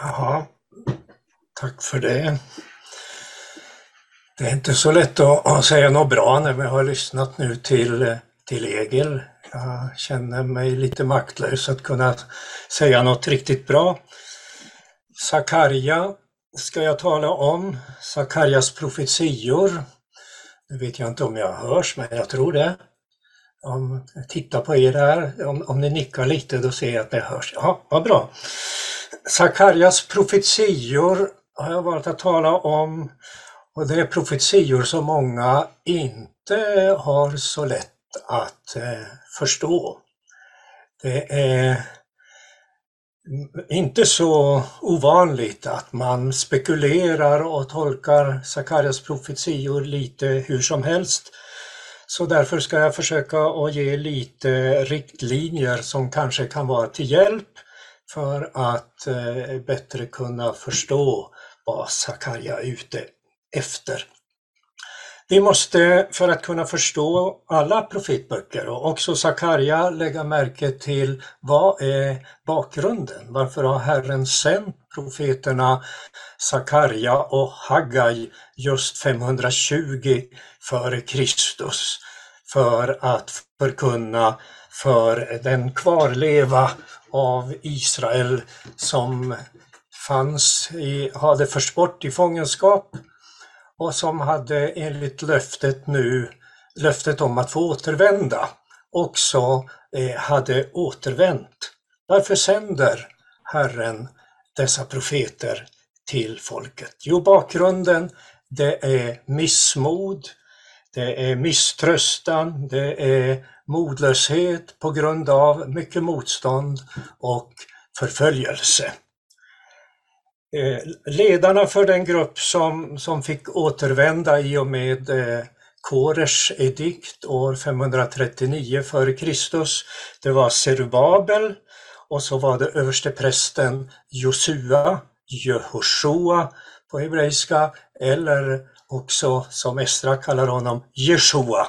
Ja, tack för det. Det är inte så lätt att, säga något bra när vi har lyssnat nu till, till Egil. Jag känner mig lite maktlös att kunna säga något riktigt bra. Sakarja ska jag tala om, Sakarjas profetior. Nu vet jag inte om jag hörs, men jag tror det. Om, titta på er här, om, om ni nickar lite då ser jag att det hörs. Ja, vad bra. Sakarjas profetior har jag valt att tala om och det är profetior som många inte har så lätt att eh, förstå. Det är inte så ovanligt att man spekulerar och tolkar Sakarjas profetior lite hur som helst. Så därför ska jag försöka att ge lite riktlinjer som kanske kan vara till hjälp för att eh, bättre kunna förstå vad Sakarja är ute efter. Vi måste för att kunna förstå alla profetböcker och också Sakarja lägga märke till vad är bakgrunden? Varför har Herren sänt profeterna Sakarja och Haggai just 520 före Kristus för att förkunna för den kvarleva av Israel som fanns i, hade förts bort i fångenskap och som hade enligt löftet nu, löftet om att få återvända, också eh, hade återvänt. Varför sänder Herren dessa profeter till folket? Jo, bakgrunden det är missmod, det är misströstan, det är modlöshet på grund av mycket motstånd och förföljelse. Eh, ledarna för den grupp som, som fick återvända i och med Korers Kores edikt år 539 f.Kr. Det var Serubabel och så var det översteprästen Josua, Jehoshua på hebreiska, eller också som Estra kallar honom, Jeshua,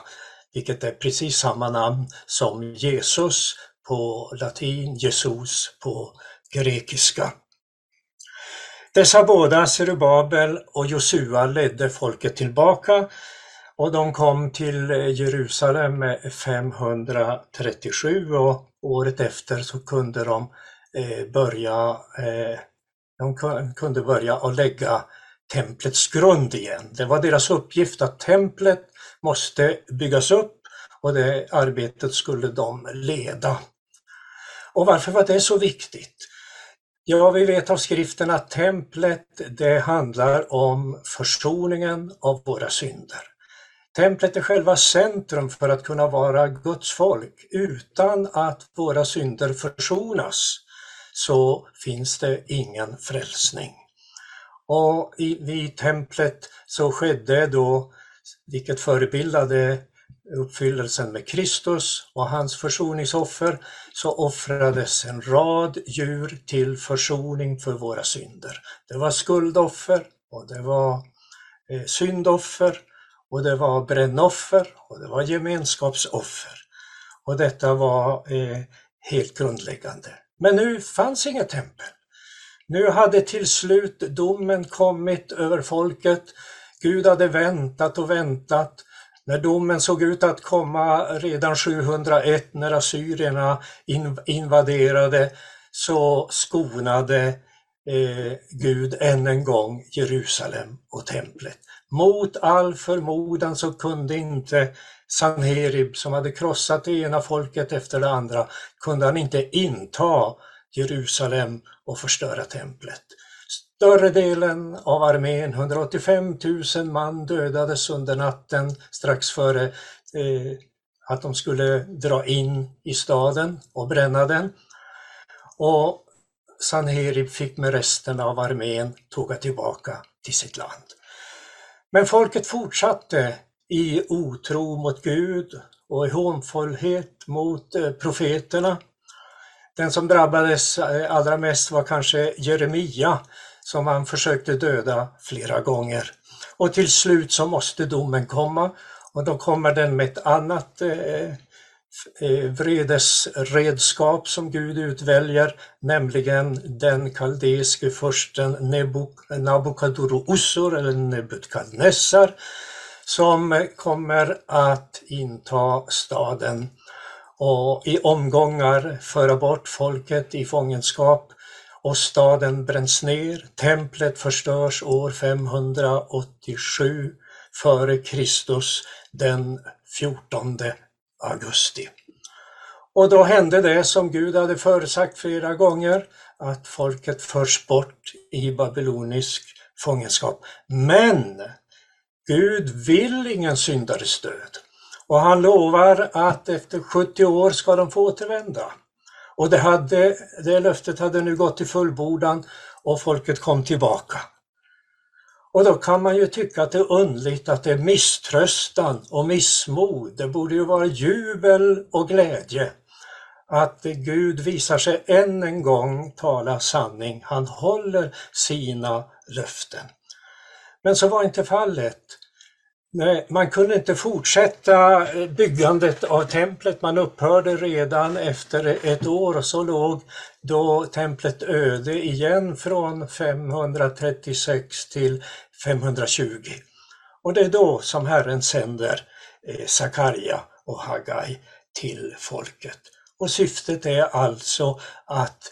vilket är precis samma namn som Jesus på latin, Jesus på grekiska. Dessa båda, Serubabel och Josua, ledde folket tillbaka och de kom till Jerusalem 537 och året efter så kunde de eh, börja eh, de kunde börja att lägga templets grund igen. Det var deras uppgift att templet måste byggas upp och det arbetet skulle de leda. Och varför var det så viktigt? Ja, vi vet av skriften att templet, det handlar om försoningen av våra synder. Templet är själva centrum för att kunna vara Guds folk. Utan att våra synder försonas så finns det ingen frälsning. Och i, vid templet så skedde då, vilket förebildade uppfyllelsen med Kristus och hans försoningsoffer så offrades en rad djur till försoning för våra synder. Det var skuldoffer och det var eh, syndoffer och det var brännoffer och det var gemenskapsoffer. Och detta var eh, helt grundläggande. Men nu fanns inget tempel. Nu hade till slut domen kommit över folket. Gud hade väntat och väntat när domen såg ut att komma redan 701 när assyrierna invaderade så skonade eh, Gud än en gång Jerusalem och templet. Mot all förmodan så kunde inte Sanherib som hade krossat det ena folket efter det andra, kunde han inte inta Jerusalem och förstöra templet. Större delen av armén, 185 000 man, dödades under natten strax före eh, att de skulle dra in i staden och bränna den. Och Sanherib fick med resten av armén tåga tillbaka till sitt land. Men folket fortsatte i otro mot Gud och i hånfullhet mot eh, profeterna. Den som drabbades eh, allra mest var kanske Jeremia som han försökte döda flera gånger. Och till slut så måste domen komma och då kommer den med ett annat eh, eh vredesredskap som Gud utväljer, nämligen den kaldeiske fursten Nabukadurosor eller Nebukadnessar som kommer att inta staden och i omgångar föra bort folket i fångenskap och staden bränns ner. Templet förstörs år 587 före Kristus den 14 augusti. Och då hände det som Gud hade förutsagt flera gånger, att folket förs bort i babylonisk fångenskap. Men Gud vill ingen syndares död. Och han lovar att efter 70 år ska de få återvända. Och det, hade, det löftet hade nu gått till fullbordan och folket kom tillbaka. Och då kan man ju tycka att det är underligt att det är misströstan och missmod. Det borde ju vara jubel och glädje att Gud visar sig än en gång tala sanning. Han håller sina löften. Men så var inte fallet. Nej, man kunde inte fortsätta eh, byggandet av templet. Man upphörde redan efter ett år och så låg då templet öde igen från 536 till 520. Och det är då som Herren sänder eh, Sakarja och Hagai till folket. Och syftet är alltså att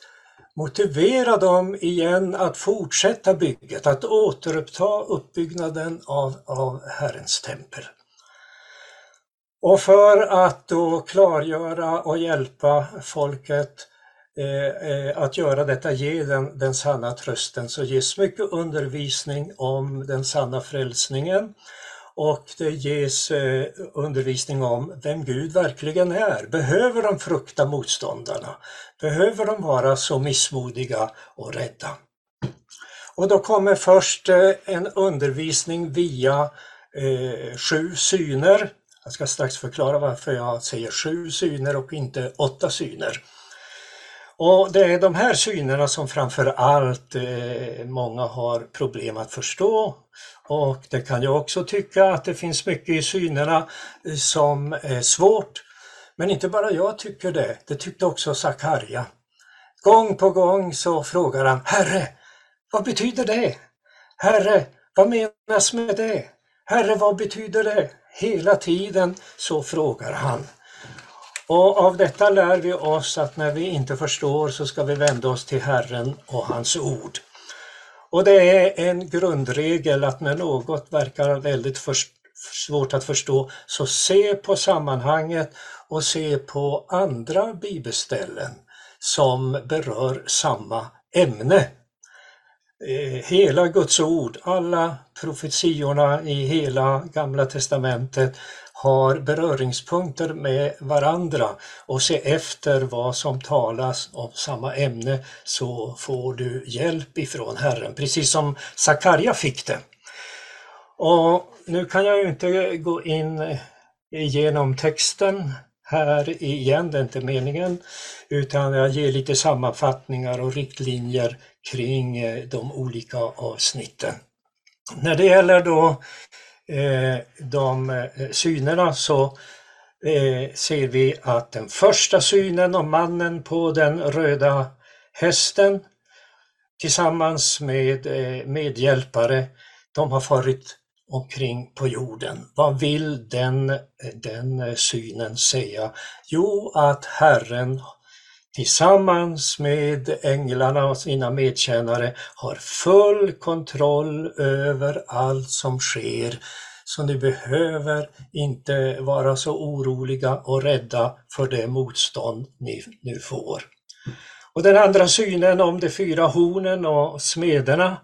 motivera dem igen att fortsätta bygget, att återuppta uppbyggnaden av, av Herrens tempel. Och för att då klargöra och hjälpa folket eh, eh att göra detta, ge den, den sanna trösten, så ges mycket undervisning om den sanna frälsningen och det ges eh, undervisning om vem Gud verkligen är. Behöver de frukta motståndarna? Behöver de vara så missmodiga och rädda? Och då kommer först eh, en undervisning via eh, sju syner. Jag ska strax förklara varför jag säger sju syner och inte åtta syner. Och det är de här synerna som framför allt eh, många har problem att förstå. Och det kan jag också tycka att det finns mycket i synerna eh, som är svårt. Men inte bara jag tycker det, det tyckte också Sakarja. Gång på gång så frågar han, Herre, vad betyder det? Herre, vad menas med det? Herre, vad betyder det? Hela tiden så frågar han. Och av detta lär vi oss att när vi inte förstår så ska vi vända oss till Herren och hans ord. Och det är en grundregel att när något verkar väldigt svårt att förstå så se på sammanhanget och se på andra bibelställen som berör samma ämne. Eh, hela Guds ord, alla profetiorna i hela Gamla testamentet har beröringspunkter med varandra och se efter vad som talas om samma ämne så får du hjälp ifrån Herren, precis som Sakarja fick det. Och nu kan jag ju inte gå in igenom texten här igen, det är inte meningen, utan jag ger lite sammanfattningar och riktlinjer kring eh, de olika avsnitten. När det gäller då Eh, de eh, synerna så eh, ser vi att den första synen om mannen på den röda hästen tillsammans med eh, medhjälpare, de har farit omkring på jorden. Vad vill den, den synen säga? Jo, att Herren tillsammans med änglarna och sina medtjänare har full kontroll över allt som sker. Så ni behöver inte vara så oroliga och rädda för det motstånd ni nu får. Och den andra synen om de fyra hornen och smederna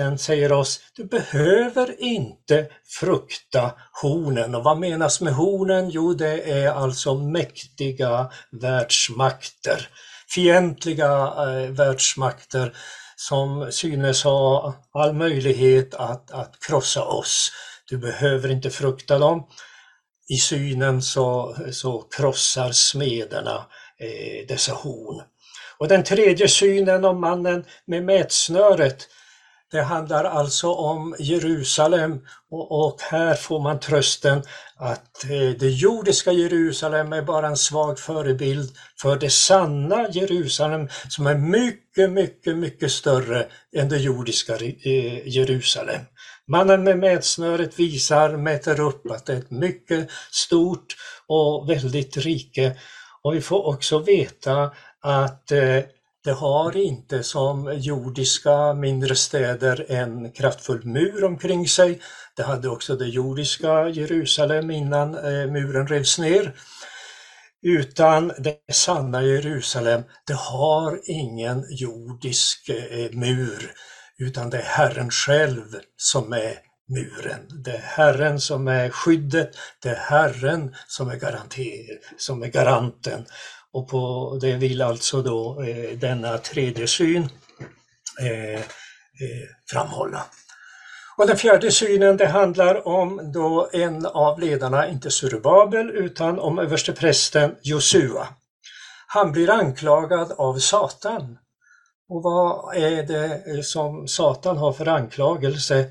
den säger oss, du behöver inte frukta hornen. Och vad menas med hornen? Jo, det är alltså mäktiga världsmakter, fientliga eh, världsmakter som synes ha all möjlighet att, att krossa oss. Du behöver inte frukta dem. I synen så, så krossar smederna eh, dessa horn. Och den tredje synen om mannen med mätsnöret det handlar alltså om Jerusalem och, och här får man trösten att eh, det jordiska Jerusalem är bara en svag förebild för det sanna Jerusalem som är mycket, mycket, mycket större än det jordiska eh, Jerusalem. Mannen med mätsnöret visar, mäter upp att det är ett mycket stort och väldigt rike. Och vi får också veta att eh, det har inte som jordiska mindre städer en kraftfull mur omkring sig. Det hade också det jordiska Jerusalem innan eh, muren revs ner. Utan det sanna Jerusalem, det har ingen jordisk eh, mur, utan det är Herren själv som är muren. Det är Herren som är skyddet, det är Herren som är, garanter, som är garanten. Och på det vill alltså då eh, denna tredje syn eh, eh, framhålla. Och den fjärde synen det handlar om då en av ledarna, inte Surubabel, utan om översteprästen Josua. Han blir anklagad av Satan. Och vad är det eh, som Satan har för anklagelse?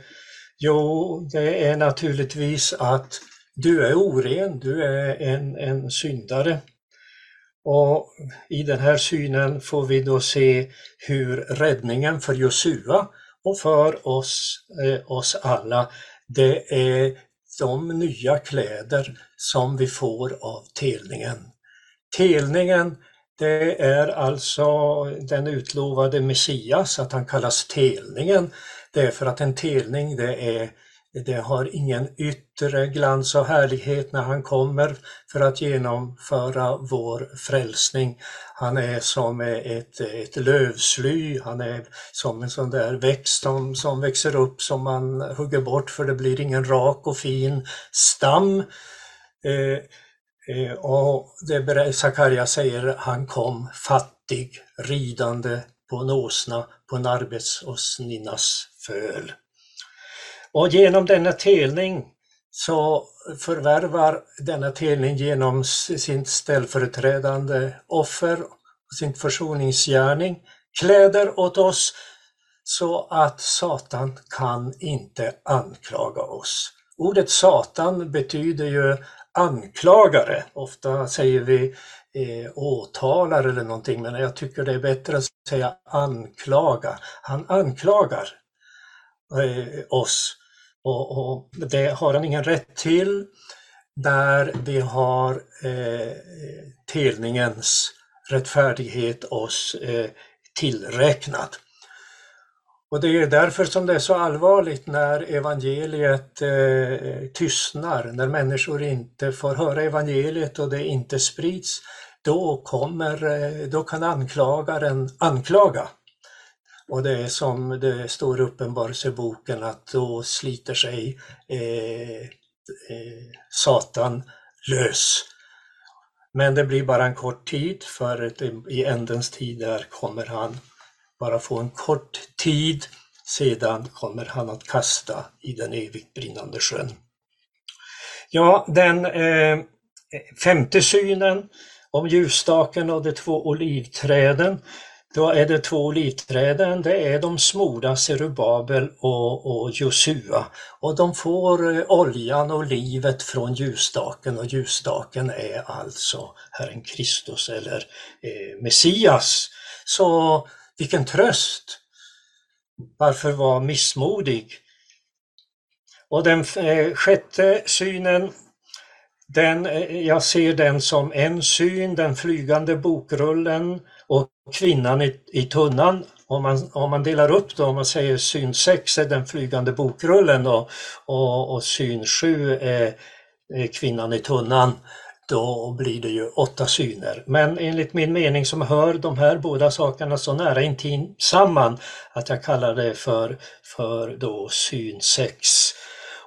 Jo, det är naturligtvis att du är oren, du är en, en syndare. Och I den här synen får vi då se hur räddningen för Josua och för oss, eh, oss alla, det är de nya kläder som vi får av telningen. Telningen, det är alltså den utlovade Messias, att han kallas telningen. Det är för att en telning, det är det har ingen yttre glans och härlighet när han kommer för att genomföra vår frälsning. Han är som ett, ett lövsly, han är som en sån där växt som, som växer upp som man hugger bort för det blir ingen rak och fin stam. Eh, eh, och det Sakarja säger, han kom fattig, ridande på en åsna på en arbetsåsninnas föl. Och genom denna telning så förvärvar denna telning genom sin ställföreträdande offer sin försoningsgärning kläder åt oss så att Satan kan inte anklaga oss. Ordet Satan betyder ju anklagare. Ofta säger vi eh, åtalare eller någonting, men jag tycker det är bättre att säga anklaga. Han anklagar eh, oss och, och, det har han ingen rätt till där vi har eh, telningens rättfärdighet oss eh, tillräknad. Och det är därför som det är så allvarligt när evangeliet eh, tystnar, när människor inte får höra evangeliet och det inte sprids. Då, kommer, eh, då kan anklagaren anklaga. Och det är som det står i Uppenbarelseboken att då sliter sig eh, eh, Satan lös. Men det blir bara en kort tid för i ändens tid där kommer han bara få en kort tid, sedan kommer han att kasta i den evigt brinnande sjön. Ja, den eh, femte synen om ljusstaken och de två olivträden då är det två olivträden, det är de smorda Serubabel och, och Josua. Och de får eh, oljan och livet från ljusstaken och ljusstaken är alltså Herren Kristus eller eh, Messias. Så vilken tröst! Varför vara missmodig? Och den eh, sjätte synen den, eh, jag ser den som en syn, den flygande bokrullen kvinnan i, i tunnan. Om man, om man delar upp då, om man säger syn 6 är den flygande bokrullen då, och, och syn 7 är, är kvinnan i tunnan, då blir det ju åtta syner. Men enligt min mening som hör de här båda sakerna så nära intimt samman att jag kallar det för, för då syn 6.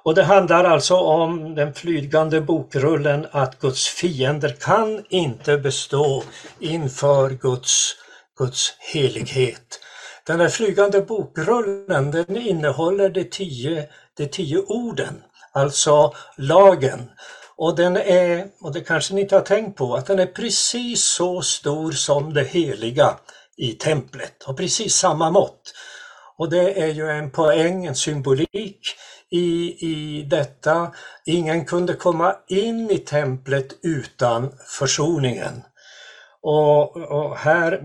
Och det handlar alltså om den flygande bokrullen att Guds fiender kan inte bestå inför Guds, Guds helighet. Den här flygande bokrullen den innehåller de tio, de tio orden, alltså lagen. Och den är, och det kanske ni inte har tänkt på, att den är precis så stor som det heliga i templet, och precis samma mått. Och det är ju en poäng, en symbolik i, i detta. Ingen kunde komma in i templet utan försoningen. Och, och här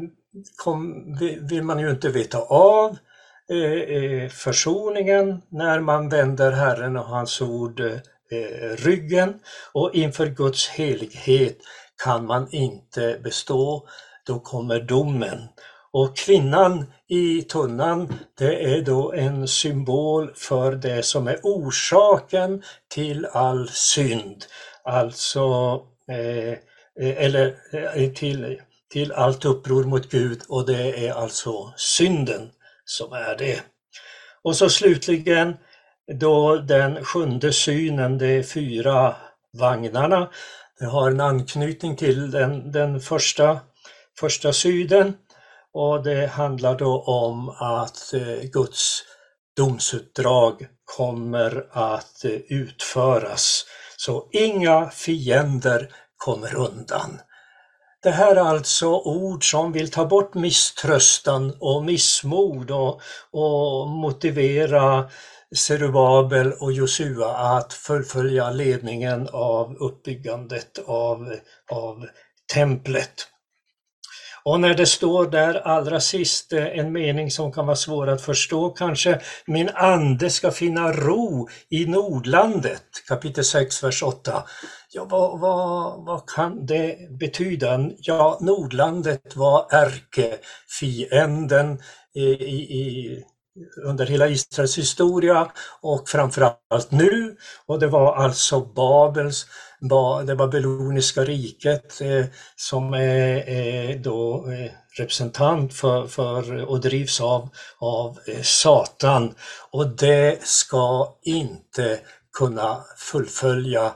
kom, vill man ju inte veta av eh, eh, försoningen när man vänder Herren och hans ord eh, eh, ryggen och inför Guds helighet kan man inte bestå. Då kommer domen. Och kvinnan i tunnan, det är då en symbol för det som är orsaken till all synd. Alltså, eh, eh eller till, till allt uppror mot Gud och det är alltså synden som är det. Och så slutligen då den sjunde synen, de fyra vagnarna. Det har en anknytning till den, den första, första syden och det handlar då om att eh, Guds domsuppdrag kommer att eh, utföras. Så inga fiender kommer undan. Det här är alltså ord som vill ta bort misströstan och missmod och, och motivera Serubabel och Josua att fullfölja ledningen av uppbyggandet av, av templet. Och när det står där allra sist eh, en mening som kan vara svår att förstå kanske, min ande ska finna ro i Nordlandet, kapitel 6, vers 8. Ja, vad, vad, vad kan det betyda? Ja, Nordlandet var ärkefienden eh, i, i, under hela Israels historia och framförallt nu. Och det var alltså Babels, det babyloniska riket eh, som är, då eh, representant för, för och drivs av, av eh, Satan. Och det ska inte kunna fullfölja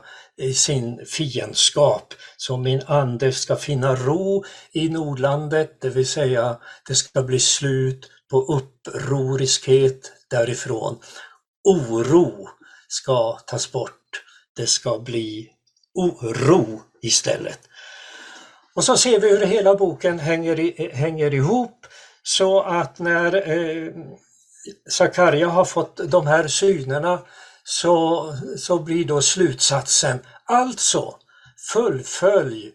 sin fiendskap. Så min ande ska finna ro i Nordlandet, det vill säga det ska bli slut på upproriskhet därifrån. Oro ska tas bort. Det ska bli oro istället. Och så ser vi hur hela boken hänger, i, hänger ihop så att när eh, Sakarja har fått de här synerna så, så blir då slutsatsen alltså fullfölj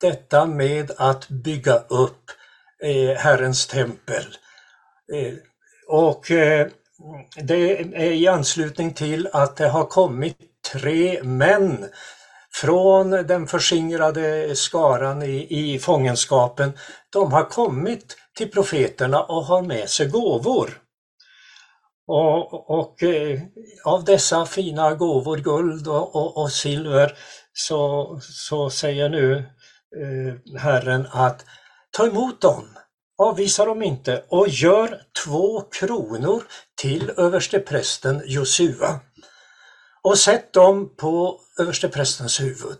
detta med att bygga upp eh, Herrens tempel. Eh, och eh, det är i anslutning till att det har kommit tre män från den förskingrade skaran i, i fångenskapen. De har kommit till profeterna och har med sig gåvor. Och, och eh, av dessa fina gåvor, guld och, och, och silver, så, så säger nu eh, Herren att ta emot dem avvisa dem inte och gör två kronor till översteprästen Josua och sätt dem på översteprästens huvud.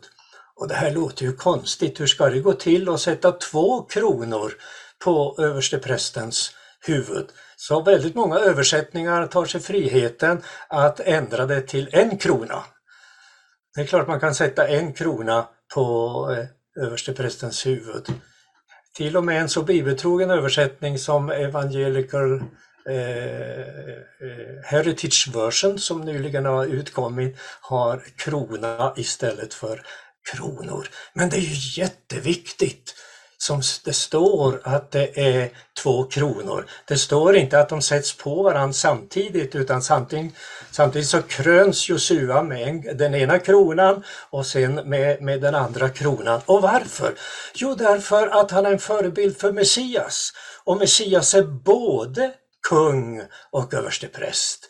Och det här låter ju konstigt, hur ska det gå till att sätta två kronor på översteprästens huvud? Så väldigt många översättningar tar sig friheten att ändra det till en krona. Det är klart man kan sätta en krona på eh, översteprästens huvud. Till och med en så bibeltrogen översättning som Evangelical eh, eh Heritage Version som nyligen har utkommit har krona istället för kronor. Men det är ju jätteviktigt som det står att det är två kronor. Det står inte att de sätts på varandra samtidigt utan samtidigt, samtidigt så kröns Josua med den ena kronan och sen med, med den andra kronan. Och varför? Jo, därför att han är en förebild för Messias. Och Messias är både kung och överstepräst.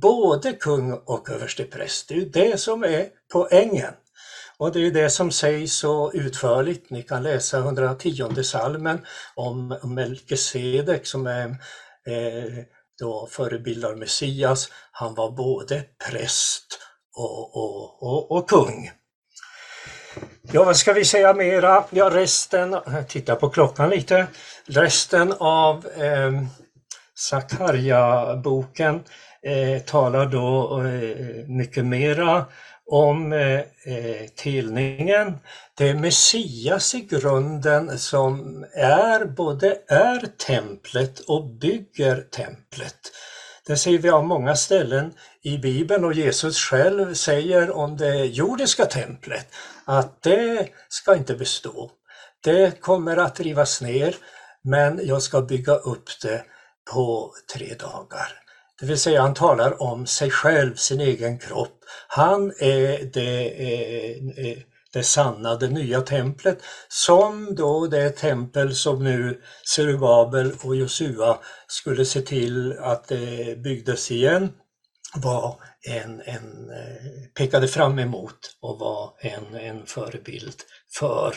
Både kung och överstepräst. Det är ju det som är poängen. Och det är det som sägs så utförligt. Ni kan läsa 110 salmen om Melkisedek som är eh, då förebildar Messias. Han var både präst och, och, och, och kung. Ja, vad ska vi säga mera? Ja, resten, titta på klockan lite. Resten av eh, Sakarja-boken eh, talar då eh, mycket mera om eh, eh tillningen. telningen. Det är Messias i grunden som är både är templet och bygger templet. Det ser vi av många ställen i Bibeln och Jesus själv säger om det jordiska templet att det ska inte bestå. Det kommer att rivas ner men jag ska bygga upp det på tre dagar. Det vill säga han talar om sig själv, sin egen kropp. Han är det, eh, eh, det sanna, det nya templet som då det tempel som nu Zerubabel och Josua skulle se till att det byggdes igen var en, en, pekade fram emot och var en, en förebild för.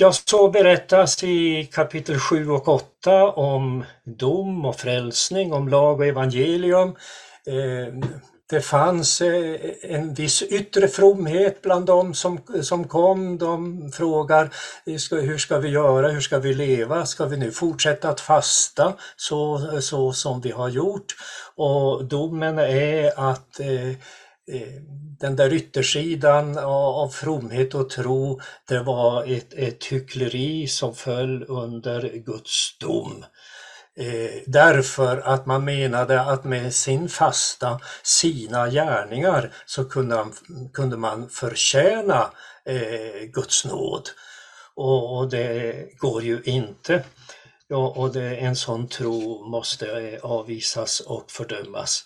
Ja, så berättas i kapitel 7 och 8 om dom och frälsning, om lag och evangelium. Eh, det fanns eh, en viss yttre fromhet bland dem som, som kom. De frågar hur ska vi göra, hur ska vi leva, ska vi nu fortsätta att fasta så, så som vi har gjort? Och domen är att eh Eh, den där yttersidan av fromhet och tro, det var ett, ett hyckleri som föll under Guds dom. Eh, därför att man menade att med sin fasta, sina gärningar, så kunde, kunde man förtjäna eh, Guds nåd. Och, och, det går ju inte. Ja, och det, en sån tro måste avvisas och fördömas.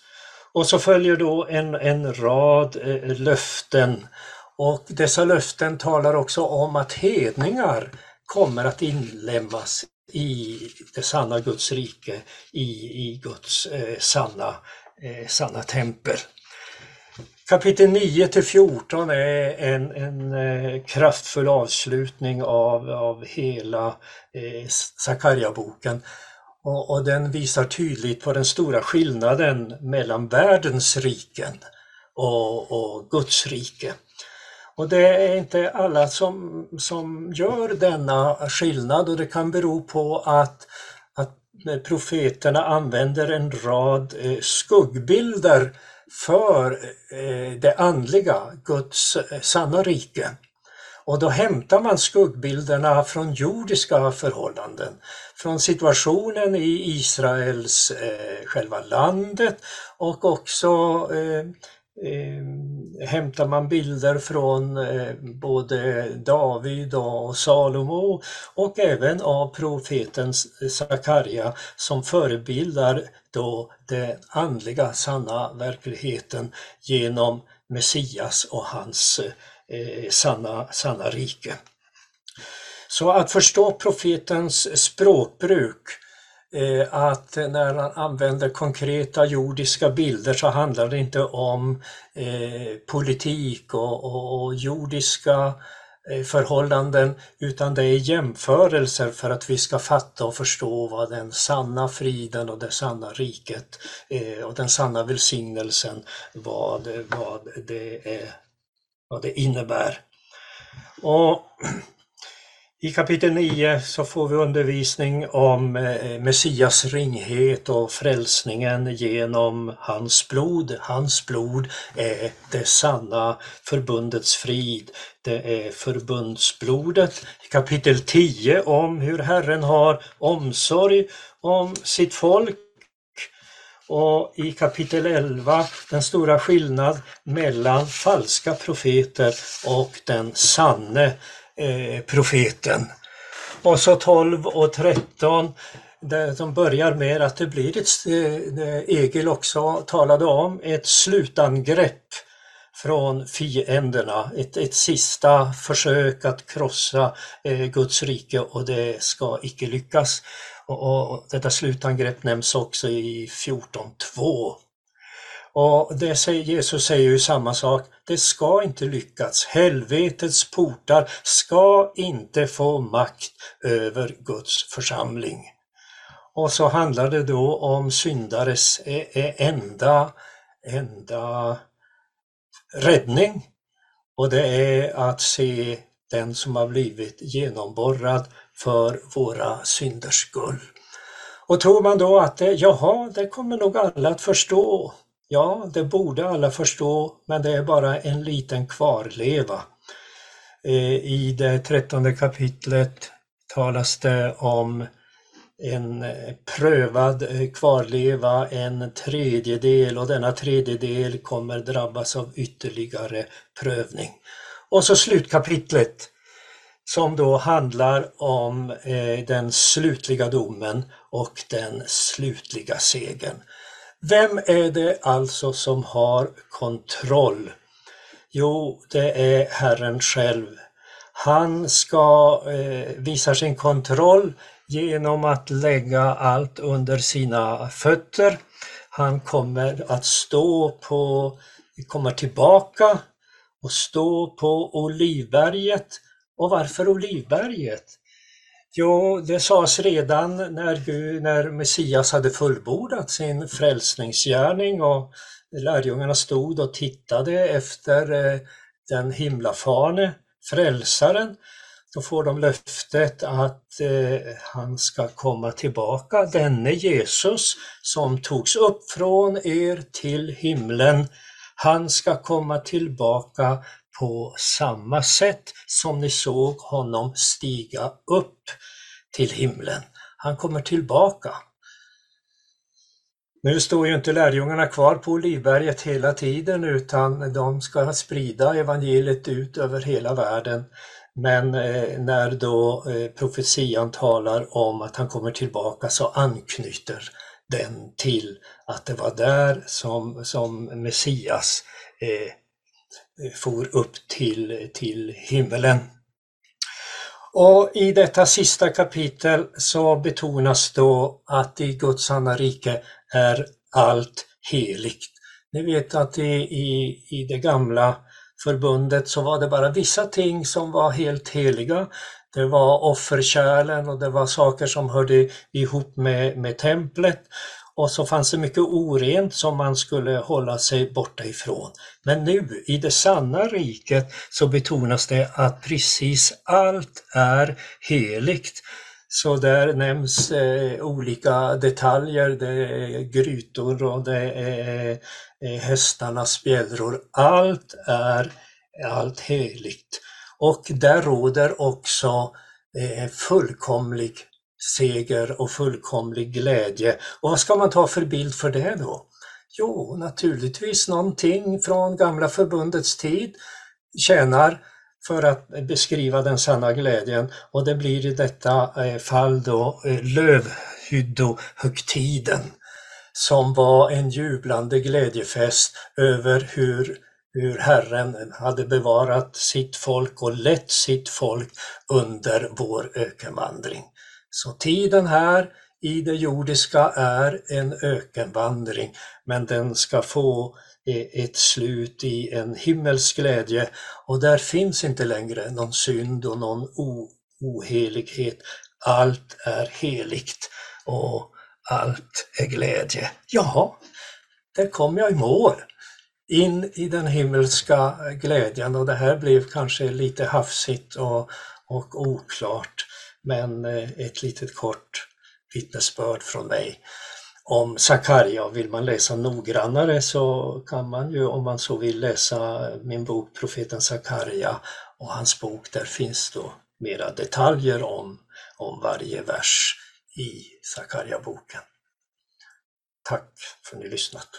Och så följer då en, en rad eh, löften och dessa löften talar också om att hedningar kommer att inlemmas i det sanna Guds rike, i, i Guds eh, sanna, eh, sanna tempel. Kapitel 9 till 14 är en, en eh, kraftfull avslutning av, av hela eh, Sakarja-boken. Och, och, den visar tydligt på den stora skillnaden mellan världens riken och, och Guds rike. Och det är inte alla som, som gör denna skillnad och det kan bero på att, att profeterna använder en rad eh, skuggbilder för eh, det andliga, Guds eh, sanna rike. Och då hämtar man skuggbilderna från jordiska förhållanden, från situationen i Israels eh, själva landet och också eh, eh, hämtar man bilder från eh, både David och Salomo och även av profeten Sakarja som förebildar då den andliga sanna verkligheten genom Messias och hans eh, eh, sanna, sanna rike. Så att förstå profetens språkbruk Eh, att när han använder konkreta jordiska bilder så handlar det inte om eh, politik och, och, och jordiska eh, förhållanden utan det är jämförelser för att vi ska fatta och förstå vad den sanna friden och det sanna riket eh, och den sanna välsignelsen vad, vad, det, är, vad det innebär. Och i kapitel 9 så får vi undervisning om eh, Messias ringhet och frälsningen genom hans blod. Hans blod är det sanna förbundets frid. Det är förbundsblodet. I kapitel 10 om hur Herren har omsorg om sitt folk och i kapitel 11 den stora skillnad mellan falska profeter och den sanne Eh, profeten. Och så 12 och 13 där de börjar med att det blir ett, eh, Egil också talade om, ett slutangrepp från fienderna. Ett, ett sista försök att krossa eh, Guds rike och det ska icke lyckas. Och, och detta slutangrepp nämns också i 14.2. Och det säger, Jesus säger ju samma sak. Det ska inte lyckas. Helvetets portar ska inte få makt över Guds församling. Och så handlar det då om syndares e, e, enda, enda räddning. Och det är att se den som har blivit genomborrad för våra synders skull. Och tror man då att det, jaha, det kommer nog alla att förstå. Ja, det borde alla förstå, men det är bara en liten kvarleva. Eh, I det trettonde kapitlet talas det om en eh, prövad eh, kvarleva, en tredjedel och denna tredjedel kommer drabbas av ytterligare prövning. Och så slutkapitlet som då handlar om eh, den slutliga domen och den slutliga segern. Vem är det alltså som har kontroll? Jo, det är Herren själv. Han ska eh, visa sin kontroll genom att lägga allt under sina fötter. Han kommer att stå på, kommer tillbaka och stå på Olivberget. Och varför Olivberget? Jo, det sades redan när, Gud, när Messias hade fullbordat sin frälsningsgärning och lärjungarna stod och tittade efter eh, den himlafane, frälsaren. Då får de löftet att eh, han ska komma tillbaka, denne Jesus som togs upp från er till himlen. Han ska komma tillbaka på samma sätt som ni såg honom stiga upp till himlen. Han kommer tillbaka. Nu står ju inte lärjungarna kvar på Olivberget hela tiden utan de ska sprida evangeliet ut över hela världen. Men eh, när då eh, profetian talar om att han kommer tillbaka så anknyter den till att det var där som, som Messias eh, for upp till, till himmelen. Och i detta sista kapitel så betonas då att i Guds sanna rike är allt heligt. Ni vet att i, i, i det gamla förbundet så var det bara vissa ting som var helt heliga. Det var offerkärlen och det var saker som hörde ihop med, med templet. Och så fanns det mycket orent som man skulle hålla sig borta ifrån. Men nu i det sanna riket så betonas det att precis allt är heligt. Så där nämns eh, olika detaljer, det är grytor och det är eh, hästarnas bjällror. Allt är allt heligt. Och där råder också eh, fullkomlig seger och fullkomlig glädje. Och vad ska man ta för bild för det då? Jo, naturligtvis någonting från gamla förbundets tid tjänar för att beskriva den sanna glädjen och det blir i detta eh, fall då eh, lövhyddohögtiden som var en jublande glädjefest över hur, hur Herren hade bevarat sitt folk och lett sitt folk under vår ökenvandring. Så tiden här i det jordiska är en ökenvandring, men den ska få e- ett slut i en himmelsk glädje och där finns inte längre någon synd och någon ohelighet. Allt är heligt och allt är glädje. Jaha, där kom jag i mål in i den himmelska glädjen och det här blev kanske lite hafsigt och, och oklart. Men eh, ett litet kort vittnesbörd från mig om Sakarja. Vill man läsa noggrannare så kan man ju om man så vill läsa min bok Profeten Sakarja och hans bok. Där finns då mera detaljer om, om varje vers i Sakarja-boken. Tack för att ni lyssnat.